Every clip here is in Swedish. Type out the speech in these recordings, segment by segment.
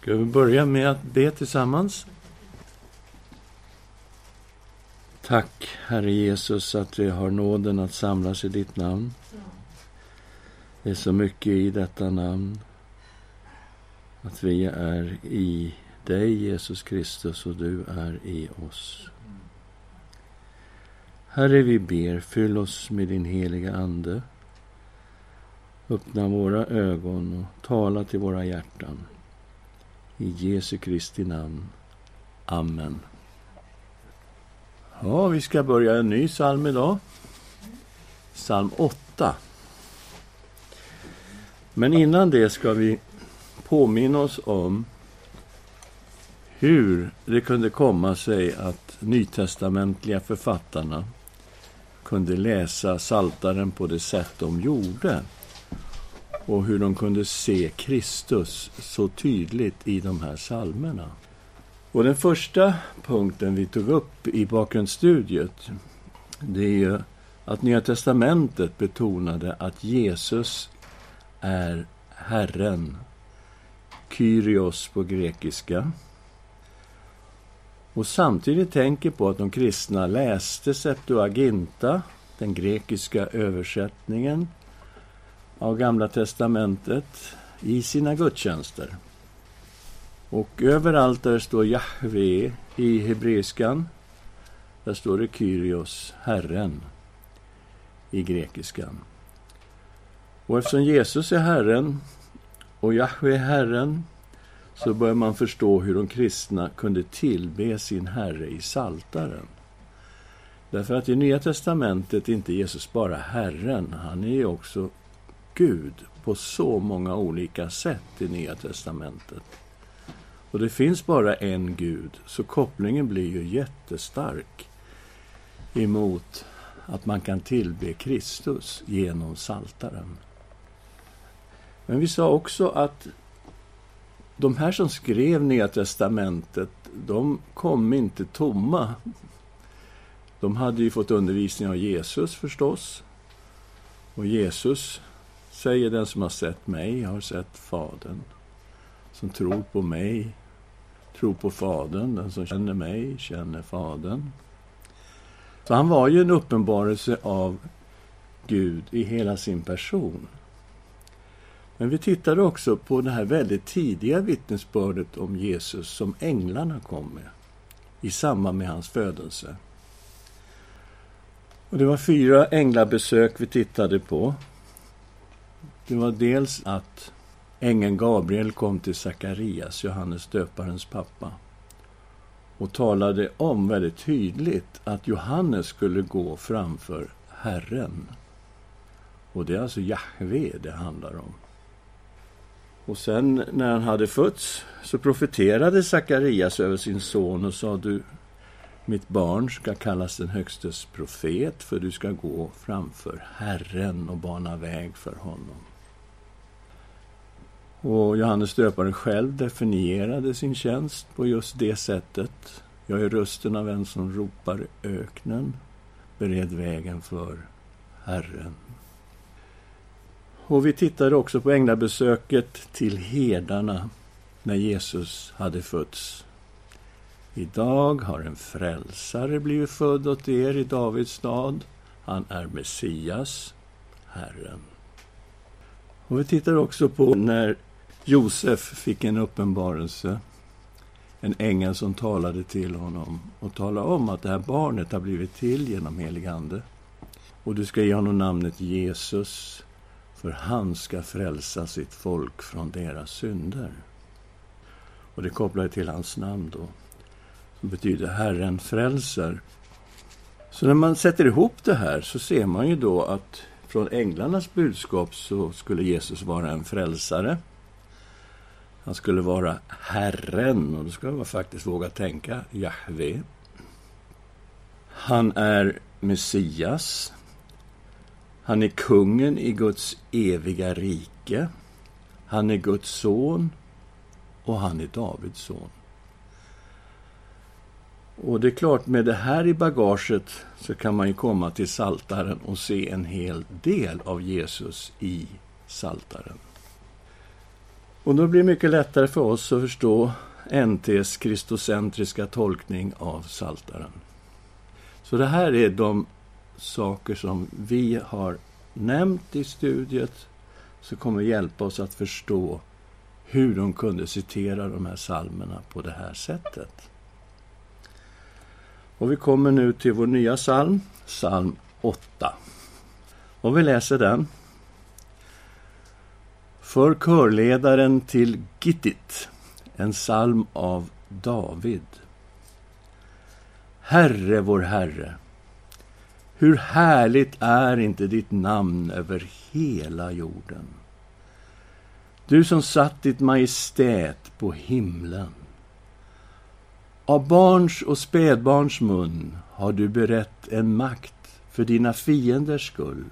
Ska vi börja med att be tillsammans? Tack, Herre Jesus, att vi har nåden att samlas i ditt namn. Det är så mycket i detta namn. Att vi är i dig, Jesus Kristus, och du är i oss. Herre, vi ber, fyll oss med din heliga Ande. Öppna våra ögon och tala till våra hjärtan. I Jesu Kristi namn. Amen. Ja, vi ska börja en ny psalm idag. Psalm 8. Men innan det ska vi påminna oss om hur det kunde komma sig att nytestamentliga författarna kunde läsa saltaren på det sätt de gjorde och hur de kunde se Kristus så tydligt i de här psalmerna. Och den första punkten vi tog upp i bakgrundsstudiet det är ju att Nya testamentet betonade att Jesus är Herren, Kyrios på grekiska. Och samtidigt tänker på att de kristna läste Septuaginta, den grekiska översättningen av Gamla testamentet, i sina gudstjänster. Och överallt där står Jahve i hebreiskan, där står det Kyrios, Herren, i grekiskan. Och eftersom Jesus är Herren och Jahve är Herren så börjar man förstå hur de kristna kunde tillbe sin Herre i saltaren. Därför att i Nya testamentet är inte Jesus bara Herren, han är också Gud på så många olika sätt i Nya testamentet. Och det finns bara en Gud, så kopplingen blir ju jättestark emot att man kan tillbe Kristus genom saltaren. Men vi sa också att de här som skrev Nya testamentet, de kom inte tomma. De hade ju fått undervisning av Jesus förstås. Och Jesus säger den som har sett mig har sett Fadern. Som tror på mig tror på Fadern. Den som känner mig känner Fadern. Så han var ju en uppenbarelse av Gud i hela sin person. Men vi tittade också på det här väldigt tidiga vittnesbördet om Jesus som änglarna kom med i samband med hans födelse. Och Det var fyra änglabesök vi tittade på. Det var dels att ängeln Gabriel kom till Sakarias, Johannes döparens pappa och talade om väldigt tydligt att Johannes skulle gå framför Herren. Och det är alltså Jahve det handlar om. Och sen när han hade fötts så profeterade Sakarias över sin son och sa du mitt barn ska kallas den högstes profet för du ska gå framför Herren och bana väg för honom. Och Johannes döparen själv definierade sin tjänst på just det sättet. Jag är rösten av en som ropar i öknen, bered vägen för Herren. Och vi tittade också på änglabesöket till herdarna när Jesus hade fötts. Idag har en frälsare blivit född åt er i Davids stad. Han är Messias, Herren. Och vi tittar också på när Josef fick en uppenbarelse. En ängel som talade till honom och talade om att det här barnet har blivit till genom helig ande. Och du ska ge honom namnet Jesus, för han ska frälsa sitt folk från deras synder. Och det kopplar till hans namn då, som betyder Herren frälser. Så när man sätter ihop det här så ser man ju då att från änglarnas budskap så skulle Jesus vara en frälsare. Han skulle vara Herren, och då skulle man faktiskt våga tänka Jahve. Han är Messias. Han är kungen i Guds eviga rike. Han är Guds son och han är Davids son. Och det är klart, med det här i bagaget så kan man ju komma till saltaren och se en hel del av Jesus i saltaren. Och då blir det mycket lättare för oss att förstå NTs kristocentriska tolkning av Saltaren. Så det här är de saker som vi har nämnt i studiet som kommer hjälpa oss att förstå hur de kunde citera de här salmerna på det här sättet. Och vi kommer nu till vår nya psalm, psalm 8. Och vi läser den. För körledaren till Gittit, en psalm av David. Herre, vår Herre, hur härligt är inte ditt namn över hela jorden? Du som satt ditt majestät på himlen. Av barns och spädbarns mun har du berett en makt för dina fienders skull,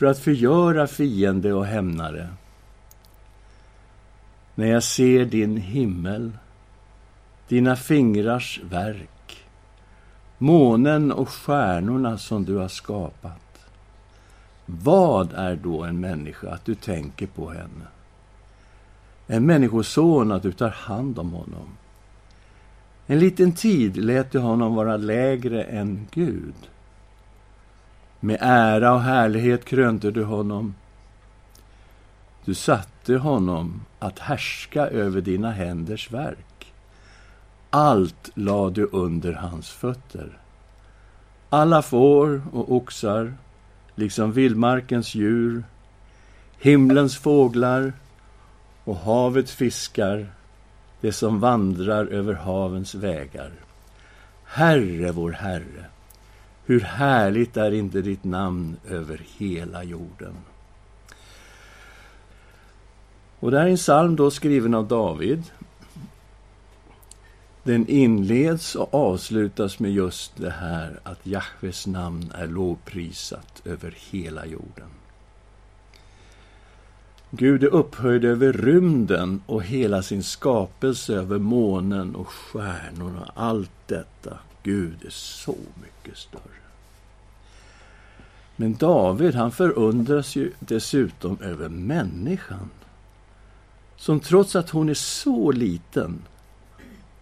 för att förgöra fiende och hämnare. När jag ser din himmel, dina fingrars verk, månen och stjärnorna som du har skapat. Vad är då en människa att du tänker på henne? En människoson att du tar hand om honom? En liten tid lät du honom vara lägre än Gud. Med ära och härlighet krönte du honom. Du satte honom att härska över dina händers verk. Allt lade du under hans fötter. Alla får och oxar, liksom vildmarkens djur, himlens fåglar och havets fiskar, det som vandrar över havens vägar. Herre, vår Herre, hur härligt är inte ditt namn över hela jorden. Och det här är en psalm då skriven av David. Den inleds och avslutas med just det här att Jahves namn är lovprisat över hela jorden. Gud är upphöjd över rymden och hela sin skapelse över månen och stjärnorna. Allt detta. Gud är så mycket större. Men David, han förundras ju dessutom över människan. Som trots att hon är så liten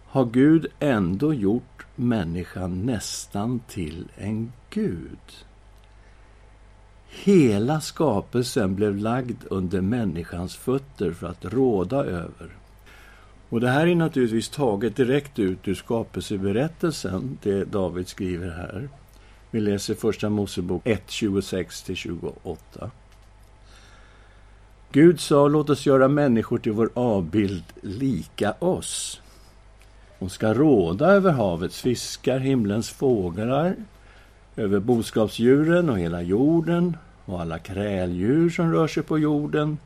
har Gud ändå gjort människan nästan till en gud. Hela skapelsen blev lagd under människans fötter för att råda över. Och det här är naturligtvis taget direkt ut ur skapelseberättelsen, det David skriver här. Vi läser Första Mosebok 1, 26-28. Gud sa, låt oss göra människor till vår avbild lika oss. De ska råda över havets fiskar, himlens fåglar, över boskapsdjuren och hela jorden och alla kräldjur som rör sig på jorden.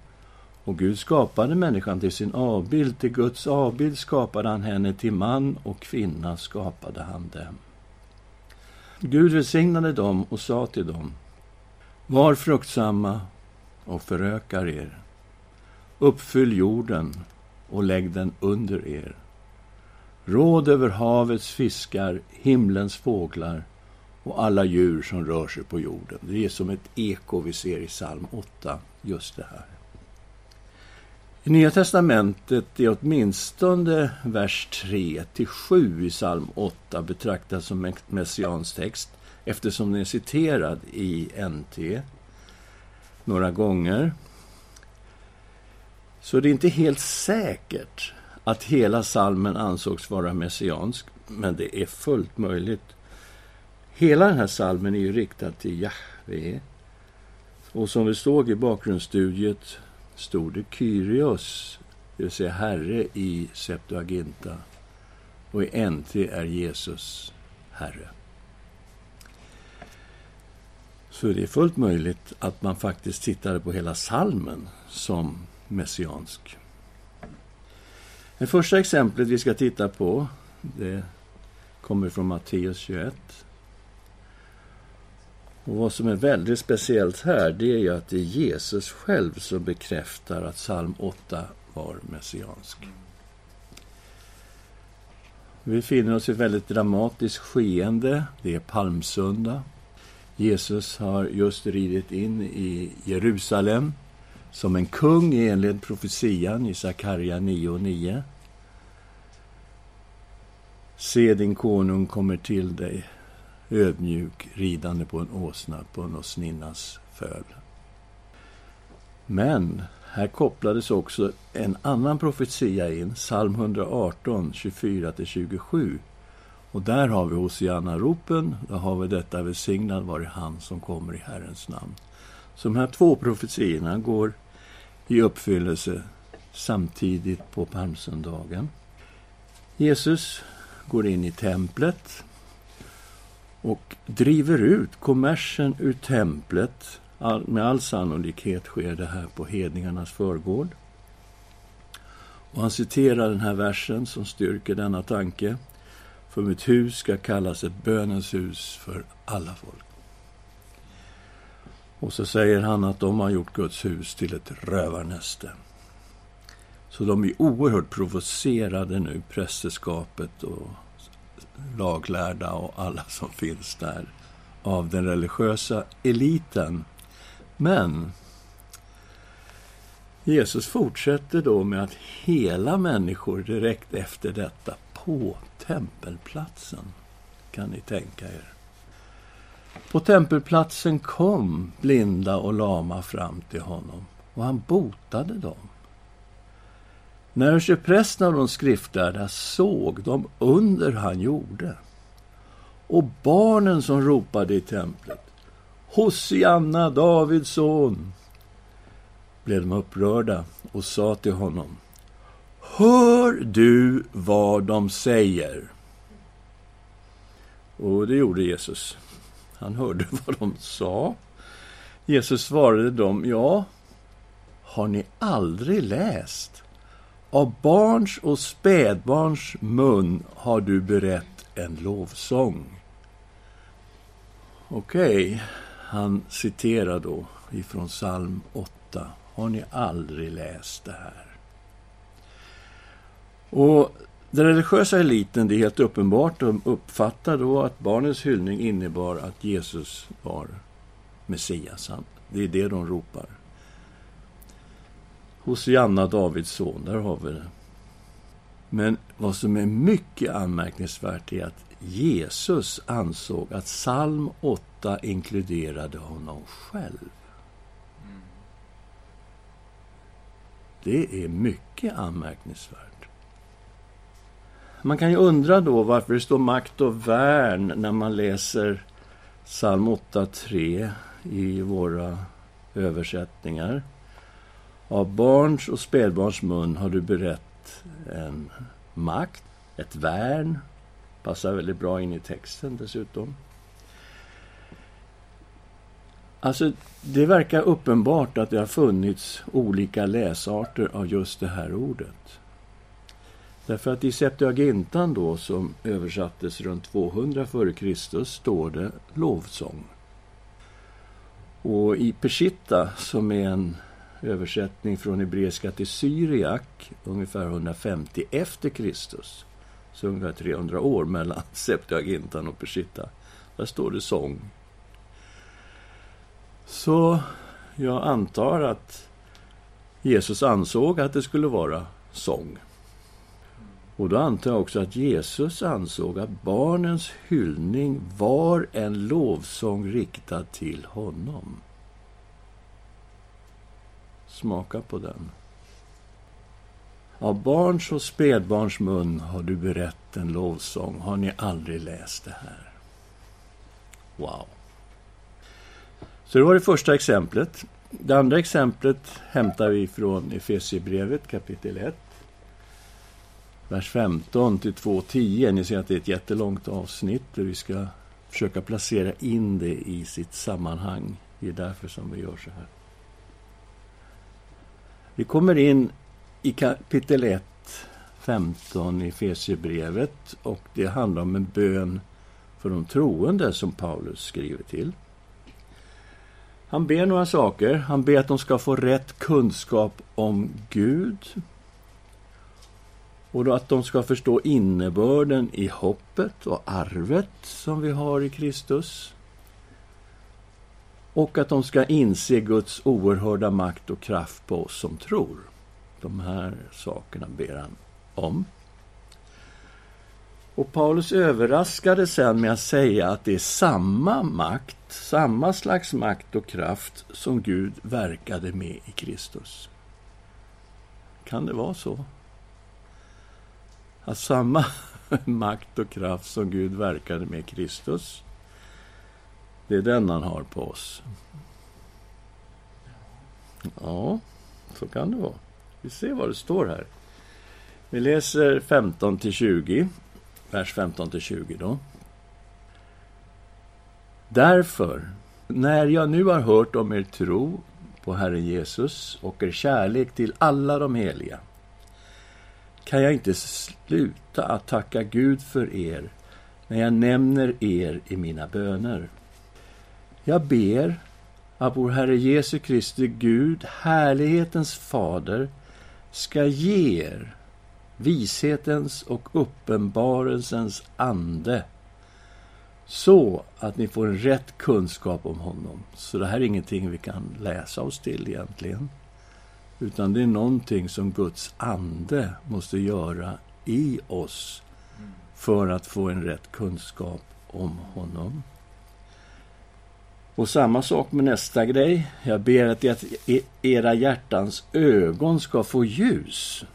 Och Gud skapade människan till sin avbild, till Guds avbild skapade han henne, till man och kvinna skapade han dem. Gud välsignade dem och sa till dem, var fruktsamma och förökar er. Uppfyll jorden och lägg den under er. Råd över havets fiskar, himlens fåglar och alla djur som rör sig på jorden. Det är som ett eko vi ser i psalm 8, just det här. I Nya testamentet är åtminstone vers 3 till 7 i psalm 8 betraktad som en messiansk text eftersom den är citerad i NT några gånger. Så det är inte helt säkert att hela salmen ansågs vara messiansk, men det är fullt möjligt. Hela den här salmen är ju riktad till Jahve. Och som vi såg i bakgrundsstudiet stod det Kyrios, det vill säga Herre i Septuaginta. Och i NT är Jesus Herre. Så det är fullt möjligt att man faktiskt tittade på hela salmen som messiansk. Det första exemplet vi ska titta på det kommer från Matteus 21. Och Vad som är väldigt speciellt här det är ju att det är Jesus själv som bekräftar att psalm 8 var messiansk. Vi finner oss i ett väldigt dramatiskt skeende. Det är palmsöndag. Jesus har just ridit in i Jerusalem som en kung enligt profetian i Sakarja 9 och 9. Se, din konung kommer till dig, ödmjuk, ridande på en åsna, på en åsninnas föl. Men här kopplades också en annan profetia in, psalm 118, 24-27. Och där har vi Hosianna-ropen, där har vi detta välsignad vare han som kommer i Herrens namn. Så de här två profetiorna går i uppfyllelse samtidigt på palmsöndagen. Jesus går in i templet och driver ut kommersen ur templet. All, med all sannolikhet sker det här på hedningarnas förgård. Och han citerar den här versen som styrker denna tanke. För mitt hus ska kallas ett bönens hus för alla folk. Och så säger han att de har gjort Guds hus till ett rövarnäste. Så de är oerhört provocerade nu, prästerskapet och laglärda och alla som finns där, av den religiösa eliten. Men Jesus fortsätter då med att hela människor direkt efter detta på tempelplatsen. Kan ni tänka er. På tempelplatsen kom blinda och lama fram till honom och han botade dem. När översteprästerna och de skriftlärda såg de under han gjorde och barnen som ropade i templet Hosianna, Davids son, blev de upprörda och sa till honom Hör du vad de säger? Och det gjorde Jesus. Han hörde vad de sa. Jesus svarade dem, ja, har ni aldrig läst? Av barns och spädbarns mun har du berett en lovsång. Okej, okay. han citerar då ifrån psalm 8. Har ni aldrig läst det här? Och den religiösa eliten, det är helt uppenbart, de uppfattar då att barnens hyllning innebar att Jesus var Messias. Det är det de ropar. Hosianna, Davids son, där har vi det. Men vad som är mycket anmärkningsvärt är att Jesus ansåg att psalm 8 inkluderade honom själv. Det är mycket anmärkningsvärt. Man kan ju undra då varför det står makt och värn när man läser psalm 8.3 i våra översättningar. Av barns och spädbarns mun har du berett en makt, ett värn. Passar väldigt bra in i texten dessutom. Alltså, det verkar uppenbart att det har funnits olika läsarter av just det här ordet. Därför att i Septuagintan då, som översattes runt 200 f.Kr. står det lovsång. Och i Peshitta, som är en översättning från hebreiska till syriak, ungefär 150 efter Kristus, så ungefär 300 år mellan Septuagintan och Peshitta, där står det sång. Så jag antar att Jesus ansåg att det skulle vara sång. Och då antar jag också att Jesus ansåg att barnens hyllning var en lovsång riktad till honom. Smaka på den. Av barns och spädbarns mun har du berett en lovsång. Har ni aldrig läst det här? Wow. Så det var det första exemplet. Det andra exemplet hämtar vi från Efesierbrevet kapitel 1 vers 15 till 2.10. Ni ser att det är ett jättelångt avsnitt där vi ska försöka placera in det i sitt sammanhang. Det är därför som vi gör så här. Vi kommer in i kapitel 1, 15 i Fesierbrevet. och det handlar om en bön för de troende som Paulus skriver till. Han ber några saker. Han ber att de ska få rätt kunskap om Gud, och då att de ska förstå innebörden i hoppet och arvet som vi har i Kristus och att de ska inse Guds oerhörda makt och kraft på oss som tror. De här sakerna ber han om. Och Paulus överraskade sen med att säga att det är samma makt, samma slags makt och kraft som Gud verkade med i Kristus. Kan det vara så? Att samma makt och kraft som Gud verkade med i Kristus, det är den han har på oss. Ja, så kan det vara. Vi ser vad det står här. Vi läser 15 till 20 vers 15 till 20 då. Därför, när jag nu har hört om er tro på Herren Jesus och er kärlek till alla de heliga, kan jag inte sluta att tacka Gud för er när jag nämner er i mina böner. Jag ber att vår Herre Jesu Kristi Gud, härlighetens fader, ska ge er vishetens och uppenbarelsens ande så att ni får en rätt kunskap om honom. Så det här är ingenting vi kan läsa oss till egentligen. Utan det är någonting som Guds ande måste göra i oss för att få en rätt kunskap om honom. Och samma sak med nästa grej. Jag ber att e- era hjärtans ögon ska få ljus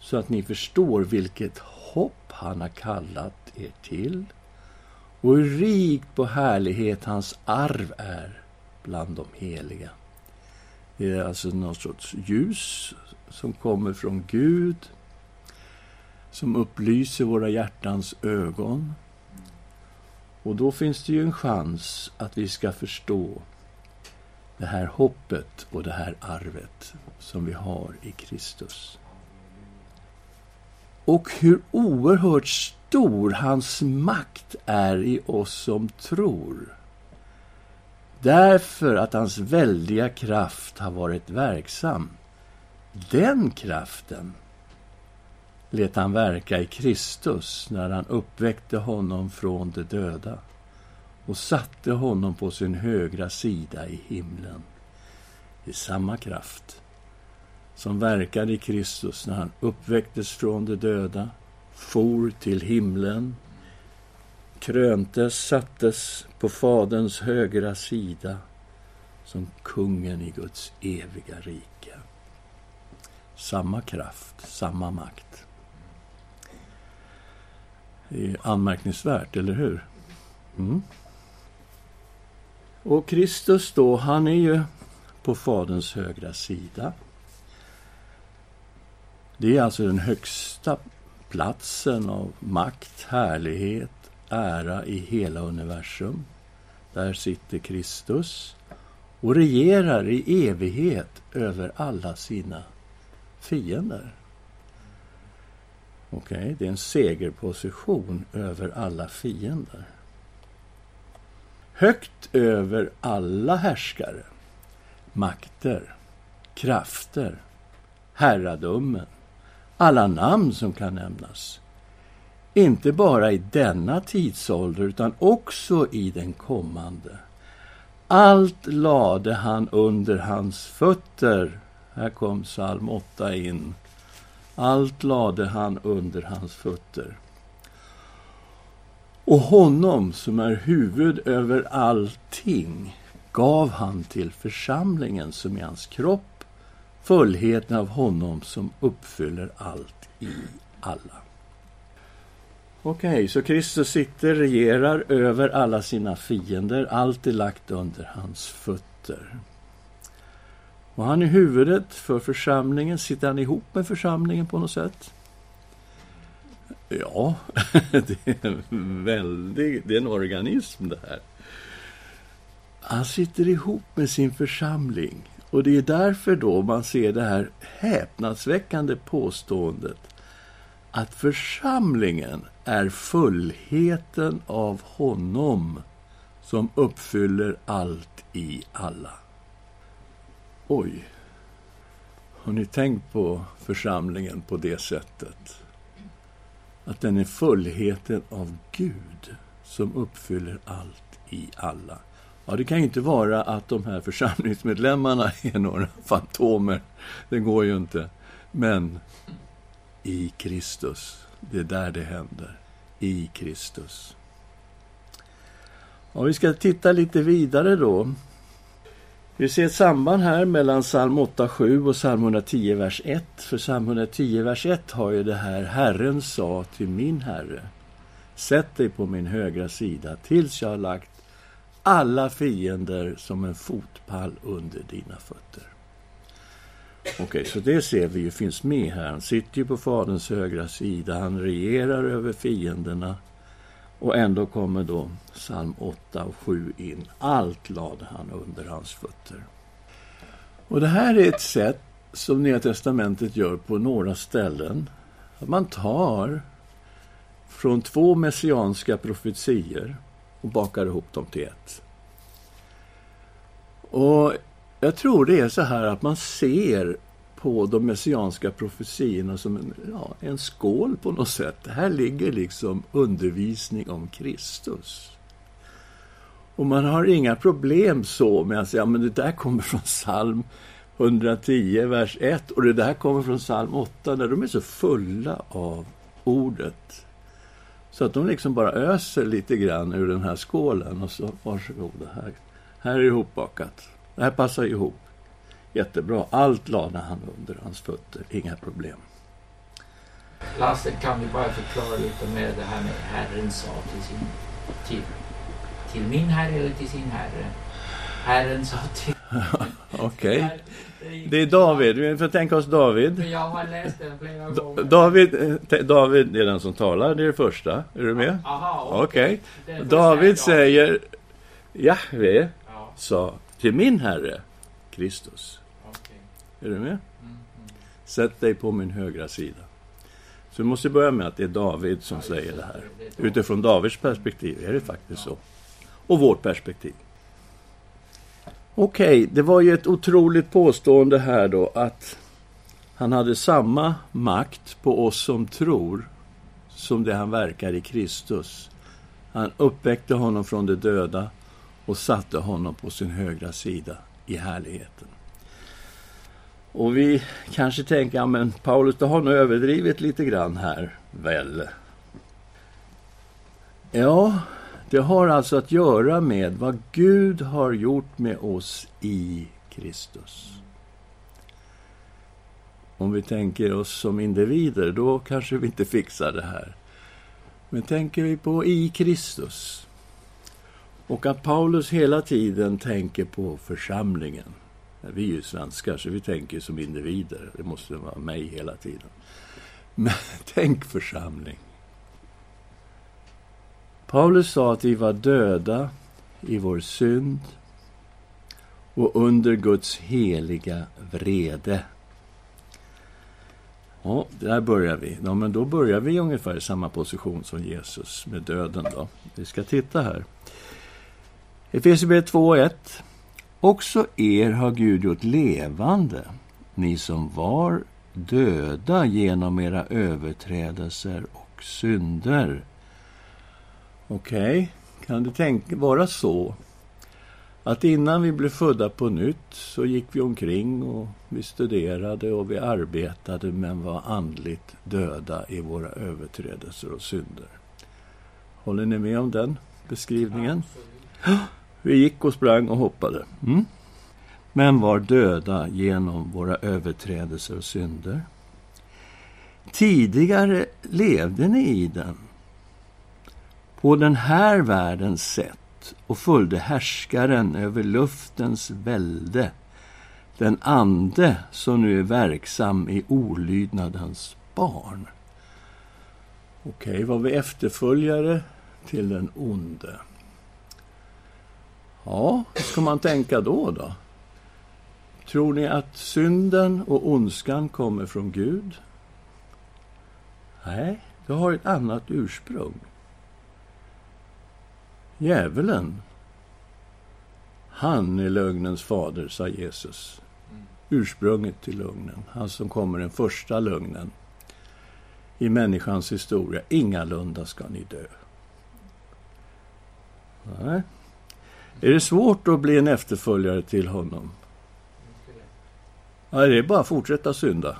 så att ni förstår vilket hopp han har kallat er till och hur rikt på härlighet hans arv är bland de heliga. Det är alltså någon sorts ljus som kommer från Gud som upplyser våra hjärtans ögon. Och då finns det ju en chans att vi ska förstå det här hoppet och det här arvet som vi har i Kristus och hur oerhört stor hans makt är i oss som tror. Därför att hans väldiga kraft har varit verksam. Den kraften lät han verka i Kristus när han uppväckte honom från de döda och satte honom på sin högra sida i himlen. I samma kraft som verkade i Kristus när han uppväcktes från de döda, for till himlen, kröntes, sattes på Faderns högra sida som kungen i Guds eviga rike. Samma kraft, samma makt. Det är anmärkningsvärt, eller hur? Mm. Och Kristus då, han är ju på Faderns högra sida. Det är alltså den högsta platsen av makt, härlighet, ära i hela universum. Där sitter Kristus och regerar i evighet över alla sina fiender. Okej, okay, det är en segerposition över alla fiender. Högt över alla härskare, makter, krafter, herradömen, alla namn som kan nämnas. Inte bara i denna tidsålder, utan också i den kommande. Allt lade han under hans fötter. Här kom psalm 8 in. Allt lade han under hans fötter. Och honom som är huvud över allting gav han till församlingen som är hans kropp fullheten av honom som uppfyller allt i alla. Okej, okay, så Kristus sitter, regerar över alla sina fiender. Allt är lagt under hans fötter. Och han är huvudet för församlingen. Sitter han ihop med församlingen på något sätt? Ja, det är en väldig, det är en organism det här. Han sitter ihop med sin församling. Och det är därför då man ser det här häpnadsväckande påståendet att församlingen är fullheten av honom som uppfyller allt i alla. Oj! Har ni tänkt på församlingen på det sättet? Att den är fullheten av Gud som uppfyller allt i alla. Ja, det kan ju inte vara att de här församlingsmedlemmarna är några fantomer. Det går ju inte. Men i Kristus, det är där det händer. I Kristus. Ja, vi ska titta lite vidare då. Vi ser ett samband här mellan psalm 8.7 och psalm 110, vers 1. För psalm 110, vers 1 har ju det här Herren sa till min Herre. Sätt dig på min högra sida tills jag har lagt alla fiender som en fotpall under dina fötter. Okej, okay, så det ser vi ju finns med här. Han sitter ju på Faderns högra sida, han regerar över fienderna. Och ändå kommer då psalm 8 och 7 in. Allt lade han under hans fötter. Och det här är ett sätt som Nya Testamentet gör på några ställen. Att man tar från två messianska profetier och bakar ihop dem till ett. Och jag tror det är så här att man ser på de messianska profetiorna som en, ja, en skål på något sätt. Här ligger liksom undervisning om Kristus. Och man har inga problem så med att säga men det där kommer från psalm 110, vers 1 och det där kommer från psalm 8, där de är så fulla av ordet. Så att de liksom bara öser lite grann ur den här skålen och så varsågoda, här, här är det ihopbakat. Det här passar ihop. Jättebra. Allt lade han under hans fötter. Inga problem. Lasse, kan du bara förklara lite mer det här med Herren sa till sin... Till, till min herre eller till sin herre? Herren sa till... Okej. Okay. Det är David. Vi får tänka oss David. Jag har läst den flera gånger. David, eh, David är den som talar. Det är det första. Är du med? Okej. Okay. David säger Jahve ja. sa till min herre Kristus. Är du med? Sätt dig på min högra sida. Så vi måste börja med att det är David som säger det här. Utifrån Davids perspektiv är det faktiskt så. Och vårt perspektiv. Okej, okay, det var ju ett otroligt påstående här då att han hade samma makt på oss som tror som det han verkar i Kristus. Han uppväckte honom från de döda och satte honom på sin högra sida i härligheten. Och vi kanske tänker, ja men Paulus, du har nog överdrivit lite grann här, väl? Ja, det har alltså att göra med vad Gud har gjort med oss i Kristus. Om vi tänker oss som individer, då kanske vi inte fixar det här. Men tänker vi på i Kristus och att Paulus hela tiden tänker på församlingen vi är ju svenskar, så vi tänker som individer. Det måste vara mig hela tiden. Men tänk församling. Paulus sa att vi var döda i vår synd och under Guds heliga vrede. Ja, där börjar vi. Ja, men då börjar vi ungefär i samma position som Jesus med döden. Då. Vi ska titta här. Efesierbrevet 2.1 Också er har Gud gjort levande, ni som var döda genom era överträdelser och synder. Okej, okay. kan det tänka, vara så att innan vi blev födda på nytt så gick vi omkring och vi studerade och vi arbetade men var andligt döda i våra överträdelser och synder. Håller ni med om den beskrivningen? Absolut. Vi gick och sprang och hoppade. Mm. Men var döda genom våra överträdelser och synder. Tidigare levde ni i den på den här världens sätt och följde härskaren över luftens välde, den ande som nu är verksam i olydnadens barn. Okej, okay, var vi efterföljare till den onde? Ja, hur ska man tänka då, då? Tror ni att synden och ondskan kommer från Gud? Nej, det har ett annat ursprung. Djävulen, han är lögnens fader, sa Jesus. Ursprunget till lögnen, han som kommer den första lögnen i människans historia. Ingalunda ska ni dö. Nej. Är det svårt att bli en efterföljare till honom? Ja, det är bara att fortsätta synda.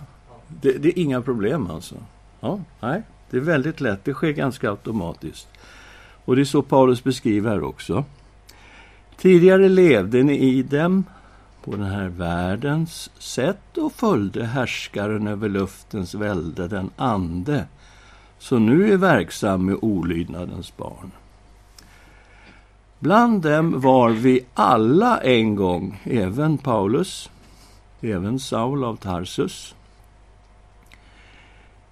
Det, det, är inga problem alltså. Ja, nej, det är väldigt lätt. Det sker ganska automatiskt. Och det är så Paulus beskriver här också. Tidigare levde ni i dem på den här världens sätt och följde härskaren över luftens välde, den ande, som nu är verksam med olydnadens barn. Bland dem var vi alla en gång, även Paulus, även Saul av Tarsus,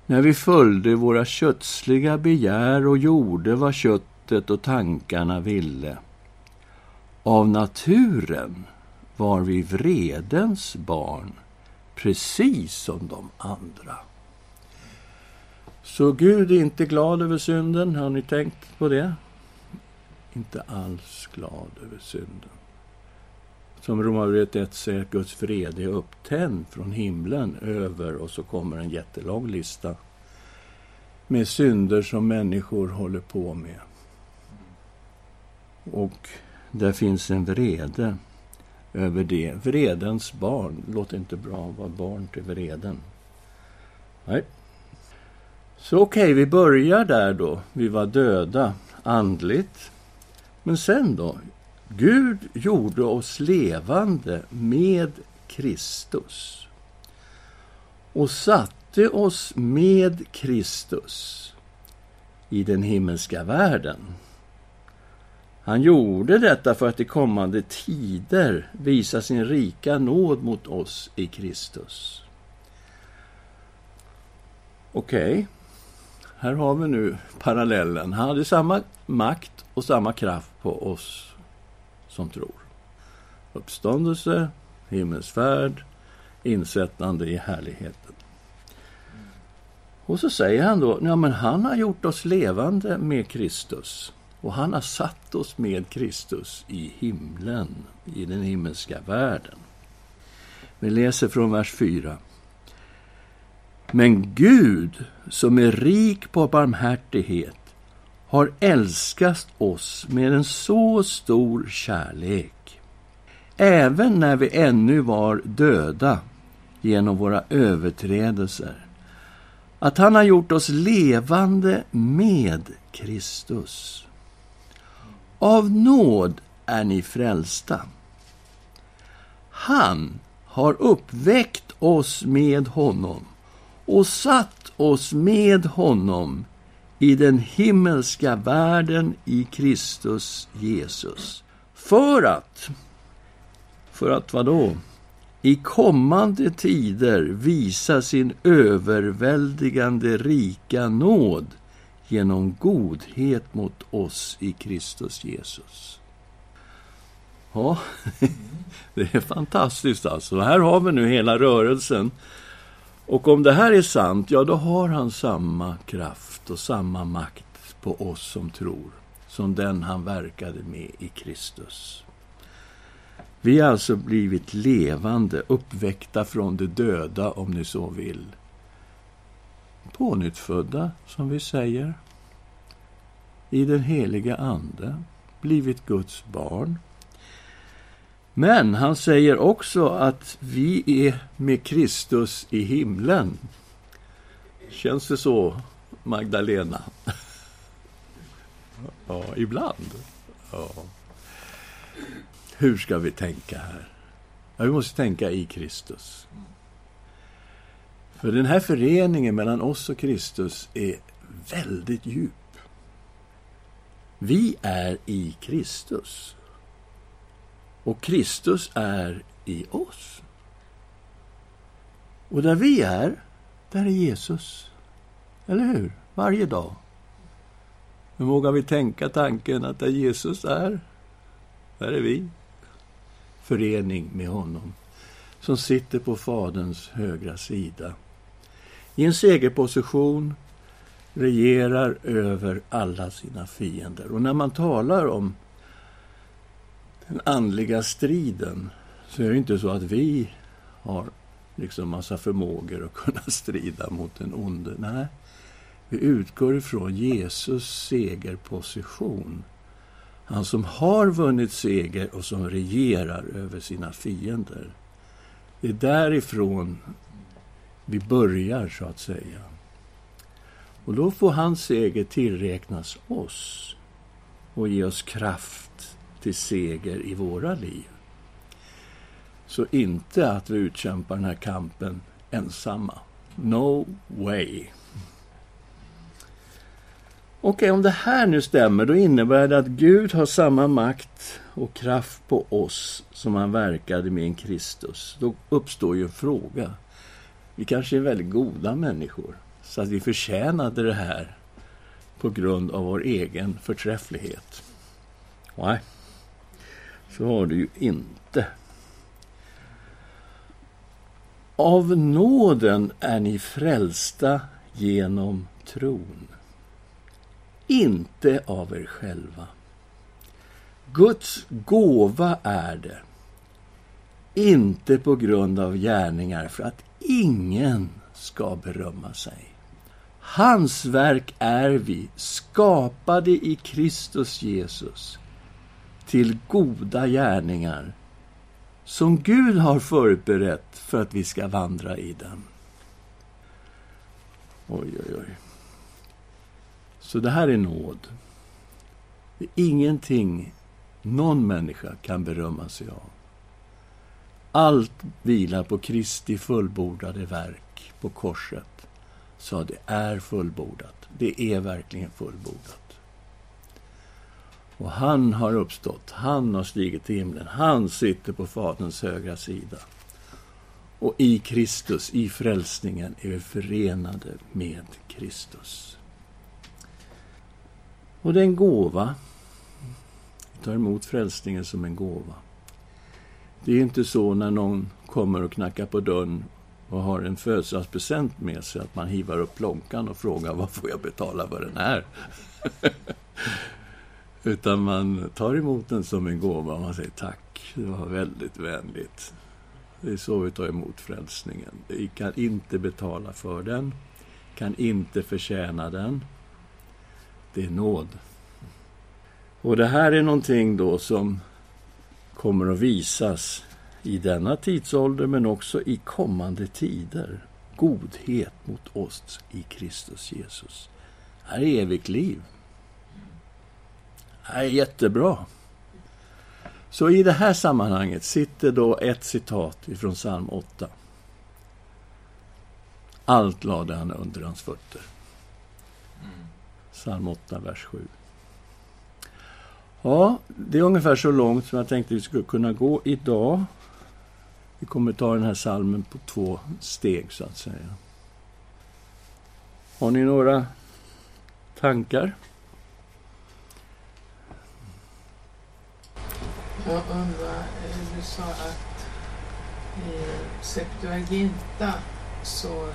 när vi följde våra kötsliga begär och gjorde vad köttet och tankarna ville. Av naturen var vi vredens barn, precis som de andra. Så Gud är inte glad över synden, har ni tänkt på det? Inte alls glad över synden. Som Romarbrevet 1 säger, att Guds fred är upptänd från himlen över och så kommer en jättelång lista med synder som människor håller på med. Och där finns en vrede över det. Vredens barn. Låter inte bra att vara barn till vreden. Nej. Så okej, okay, vi börjar där då. Vi var döda andligt. Men sen då? Gud gjorde oss levande med Kristus och satte oss med Kristus i den himmelska världen. Han gjorde detta för att i kommande tider visa sin rika nåd mot oss i Kristus. Okej, okay. här har vi nu parallellen. Han hade samma makt och samma kraft på oss som tror. Uppståndelse, himmelsfärd, insättande i härligheten. Och så säger han då, ja men han har gjort oss levande med Kristus. Och han har satt oss med Kristus i himlen, i den himmelska världen. Vi läser från vers 4. Men Gud, som är rik på barmhärtighet, har älskat oss med en så stor kärlek. Även när vi ännu var döda genom våra överträdelser. Att han har gjort oss levande med Kristus. Av nåd är ni frälsta. Han har uppväckt oss med honom och satt oss med honom i den himmelska världen i Kristus Jesus. För att, för att vad då? I kommande tider visa sin överväldigande rika nåd genom godhet mot oss i Kristus Jesus. Ja, det är fantastiskt alltså. Här har vi nu hela rörelsen. Och om det här är sant, ja då har han samma kraft och samma makt på oss som tror, som den han verkade med i Kristus. Vi har alltså blivit levande, uppväckta från de döda, om ni så vill, pånyttfödda, som vi säger, i den heliga Ande, blivit Guds barn. Men han säger också att vi är med Kristus i himlen. Känns det så, Magdalena? ja, ibland. Ja. Hur ska vi tänka här? Ja, vi måste tänka i Kristus. För den här föreningen mellan oss och Kristus är väldigt djup. Vi är i Kristus. Och Kristus är i oss. Och där vi är, där är Jesus. Eller hur? Varje dag. Nu vågar vi tänka tanken att där Jesus är, där är vi. Förening med honom, som sitter på Faderns högra sida i en segerposition regerar över alla sina fiender. Och när man talar om den andliga striden så är det inte så att vi har liksom massa förmågor att kunna strida mot den onde. Nej, vi utgår ifrån Jesus segerposition. Han som har vunnit seger och som regerar över sina fiender. Det är därifrån vi börjar, så att säga. Och då får hans seger tillräknas oss och ge oss kraft till seger i våra liv. Så inte att vi utkämpar den här kampen ensamma. No way. Och om det här nu stämmer, då innebär det att Gud har samma makt och kraft på oss som han verkade med en Kristus. Då uppstår ju en fråga. Vi kanske är väldigt goda människor, så att vi förtjänade det här på grund av vår egen förträfflighet. Nej, så var det ju inte. Av nåden är ni frälsta genom tron. Inte av er själva. Guds gåva är det. Inte på grund av gärningar för att ingen ska berömma sig. Hans verk är vi, skapade i Kristus Jesus till goda gärningar som Gud har förberett för att vi ska vandra i dem. Oj, oj, oj. Så det här är nåd. Det är ingenting någon människa kan berömma sig av. Allt vilar på Kristi fullbordade verk på korset. Så det är fullbordat. Det är verkligen fullbordat. Och han har uppstått, han har stigit till himlen, han sitter på Faderns högra sida. Och i Kristus, i frälsningen, är vi förenade med Kristus. Och det är en gåva. Vi tar emot frälsningen som en gåva. Det är inte så när någon kommer och knackar på dörren och har en födelsedagspresent med sig att man hivar upp plånkan och frågar vad får jag betala för den här? Utan man tar emot den som en gåva och man säger tack, det var väldigt vänligt. Det är så vi tar emot frälsningen. Vi kan inte betala för den, kan inte förtjäna den. Det är nåd. Och det här är någonting då som kommer att visas i denna tidsålder men också i kommande tider. Godhet mot oss i Kristus Jesus. Här är evigt liv. Det här är jättebra. Så i det här sammanhanget sitter då ett citat ifrån psalm 8. Allt lade han under hans fötter. Psalm 8, vers 7. Ja, det är ungefär så långt som jag tänkte vi skulle kunna gå idag. Vi kommer ta den här salmen på två steg, så att säga. Har ni några tankar? Jag undrar, eh, du sa att i Septuaginta så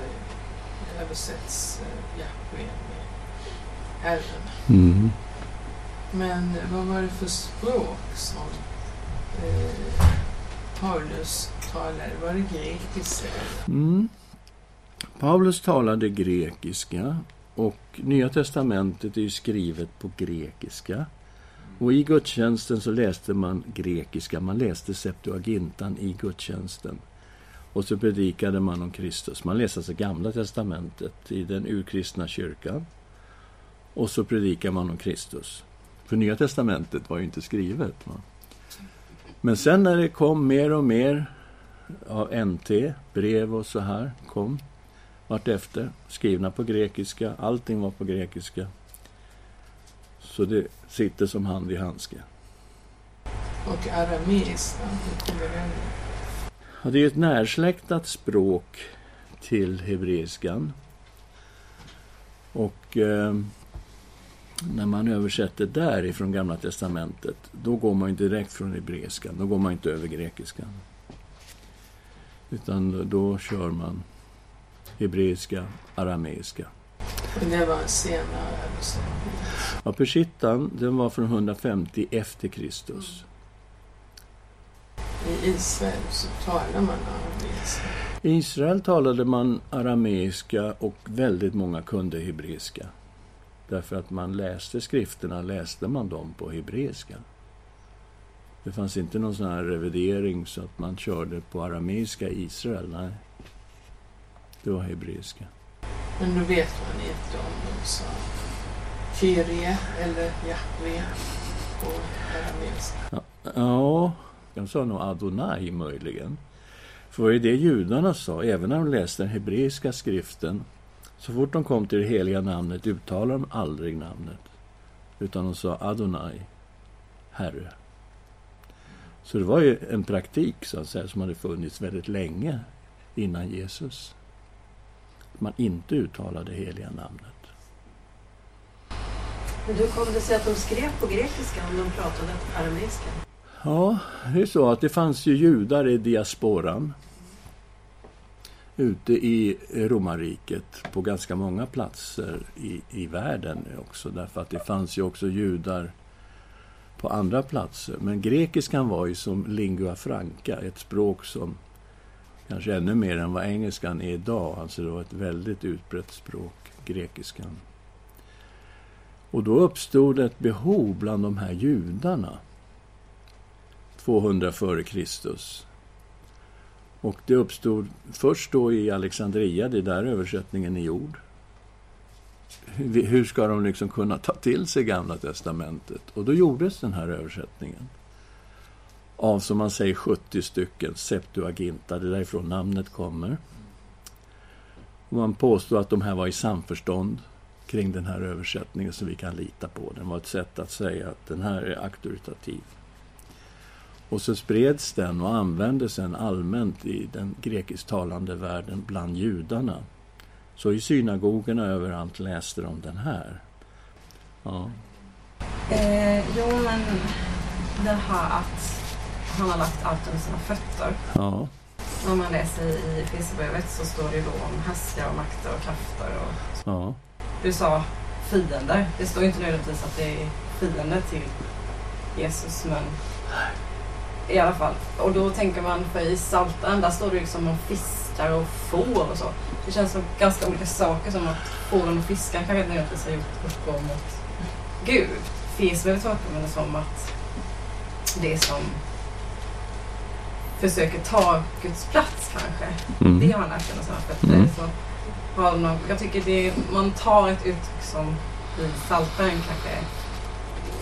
översätts eh, Jahwe med Herren. Mm. Men vad var det för språk som eh, Paulus talade? Var det grekiska? Mm. Paulus talade grekiska och Nya testamentet är ju skrivet på grekiska. Och i gudstjänsten så läste man grekiska, man läste Septuagintan i gudstjänsten. Och så predikade man om Kristus. Man läste alltså Gamla testamentet i den urkristna kyrkan. Och så predikade man om Kristus. För Nya testamentet var ju inte skrivet. Va? Men sen när det kom mer och mer av NT, brev och så här, kom vartefter, skrivna på grekiska, allting var på grekiska. Så det sitter som hand i handske. Och arameiska? Ja, det är ett närsläktat språk till hebreiskan. Och eh, när man översätter därifrån Gamla Testamentet, då går man inte direkt från hebreiskan, då går man inte över grekiskan. Utan då kör man hebreiska, arameiska. Det var en senare översättning. Ja, Peshittan, den var från 150 efter Kristus. I Israel så talar man arameiska. I Israel talade man arameiska och väldigt många kunde hebreiska. Därför att man läste skrifterna, läste man dem på hebreiska. Det fanns inte någon sån här revidering så att man körde på arameiska i Israel. Nej. Det var hebreiska. Men då vet man inte om de sa Kyrie eller Jahve på arameiska. Ja, ja, de sa nog Adonai möjligen. För det är det judarna sa, även när de läste den hebreiska skriften. Så fort de kom till det heliga namnet uttalade de aldrig namnet. Utan de sa Adonai, Herre. Så det var ju en praktik så att säga, som hade funnits väldigt länge innan Jesus. Att man inte uttalade det heliga namnet. Men hur kom det sig att de skrev på grekiska om de pratade arameiska? Ja, det är så att det fanns ju judar i diasporan ute i romarriket på ganska många platser i, i världen också. Därför att det fanns ju också judar på andra platser. Men grekiskan var ju som lingua franca, ett språk som kanske ännu mer än vad engelskan är idag. Alltså det var ett väldigt utbrett språk, grekiskan. Och då uppstod ett behov bland de här judarna 200 före Kristus. Och det uppstod först då i Alexandria, det är där översättningen är gjord. Hur ska de liksom kunna ta till sig Gamla Testamentet? Och då gjordes den här översättningen. Av, som man säger, 70 stycken Septuaginta, det är därifrån namnet kommer. Och man påstår att de här var i samförstånd kring den här översättningen så vi kan lita på den. Det var ett sätt att säga att den här är auktoritativ. Och så spreds den och användes sen allmänt i den grekisktalande världen bland judarna. Så i synagogorna överallt läste de den här. Ja. Eh, jo, men det här att han har lagt allt under sina fötter. Ja. När man läser i Efesierbrevet så står det ju då om härskare och makter och krafter. Och... Ja. Du sa fiender. Det står inte nödvändigtvis att det är fiender till Jesus, men i alla fall. Och då tänker man, för i Psaltaren där står det liksom om fiskar och får och så. Det känns som ganska olika saker som att fåren och fiskar kanske inte nödvändigtvis har gjort uppror mot Gud. Fesbrevet tolkar man det som att det är som försöker ta Guds plats kanske. Mm. Det har han lagt under sina fötter. Mm. Så har någon, jag tycker det, man tar ett uttryck som i Psaltaren kanske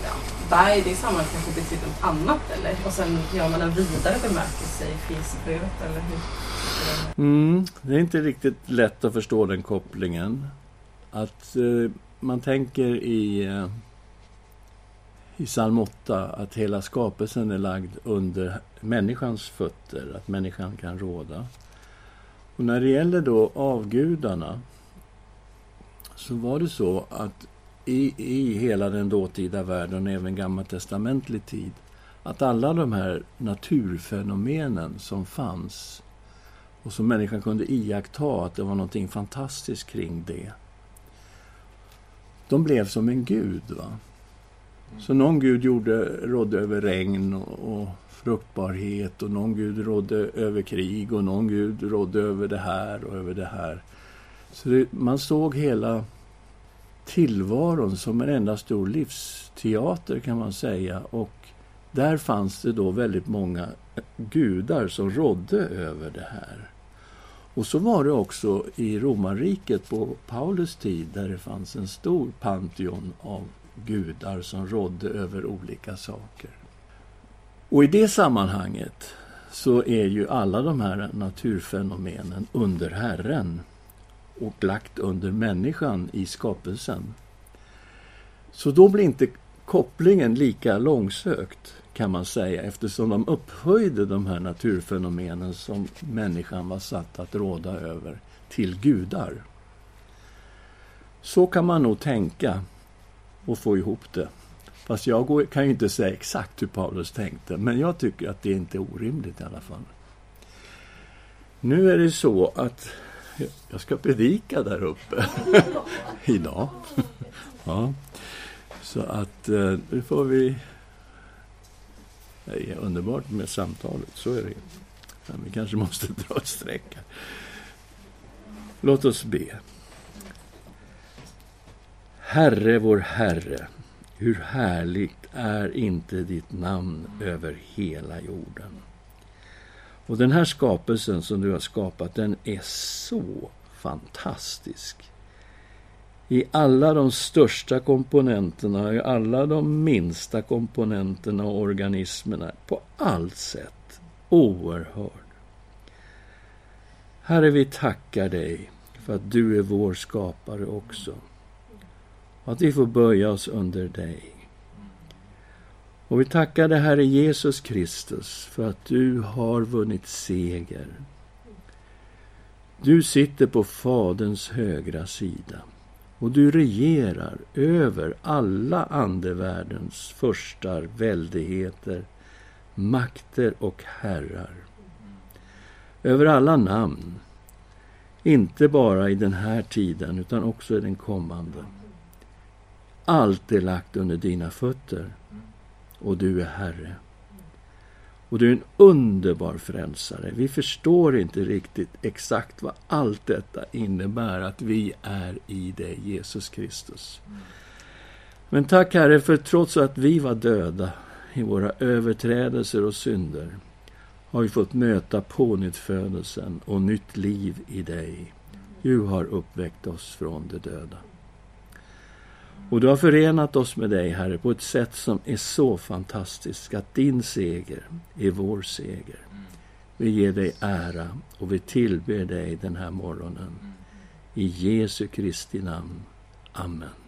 ja, berg, det är samma kanske betyder något annat eller? Och sen gör man en vidare bemärkelse i Filsbrevet eller hur? Mm, det är inte riktigt lätt att förstå den kopplingen. Att eh, man tänker i, eh, i psalm 8 att hela skapelsen är lagd under människans fötter, att människan kan råda. Och när det gäller då avgudarna så var det så att i, i hela den dåtida världen, och även gammaltestamentlig tid, att alla de här naturfenomenen som fanns och som människan kunde iaktta att det var någonting fantastiskt kring det. De blev som en gud. va? Mm. Så någon gud gjorde, rådde över regn och, och fruktbarhet och någon gud rådde över krig och någon gud rådde över det här och över det här. Så det, man såg hela tillvaron som en enda stor livsteater kan man säga. Och där fanns det då väldigt många gudar som rådde över det här. Och så var det också i romarriket på Paulus tid där det fanns en stor pantheon av gudar som rådde över olika saker. Och i det sammanhanget så är ju alla de här naturfenomenen under Herren och lagt under människan i skapelsen. Så då blir inte kopplingen lika långsökt kan man säga eftersom de upphöjde de här naturfenomenen som människan var satt att råda över till gudar. Så kan man nog tänka och få ihop det. Fast jag kan ju inte säga exakt hur Paulus tänkte, men jag tycker att det inte är orimligt i alla fall. Nu är det så att jag ska predika där uppe idag. ja. Så att eh, nu får vi... Det är underbart med samtalet, så är det. Men vi kanske måste dra ett streck här. Herre, vår Herre, hur härligt är inte ditt namn över hela jorden. Och den här skapelsen som du har skapat, den är så fantastisk. I alla de största komponenterna, i alla de minsta komponenterna och organismerna, på allt sätt oerhörd. Herre, vi tackar dig för att du är vår skapare också. Att vi får böja oss under dig. Och vi tackar dig, Herre Jesus Kristus, för att du har vunnit seger. Du sitter på Faderns högra sida och du regerar över alla andevärldens förstar, väldigheter, makter och herrar. Över alla namn, inte bara i den här tiden utan också i den kommande. Allt är lagt under dina fötter och du är Herre. Och du är en underbar frälsare. Vi förstår inte riktigt exakt vad allt detta innebär, att vi är i dig, Jesus Kristus. Men tack Herre, för trots att vi var döda i våra överträdelser och synder, har vi fått möta pånyttfödelsen och nytt liv i dig. Du har uppväckt oss från de döda. Och du har förenat oss med dig, Herre, på ett sätt som är så fantastiskt att din seger är vår seger. Vi ger dig ära och vi tillber dig den här morgonen. I Jesu Kristi namn. Amen.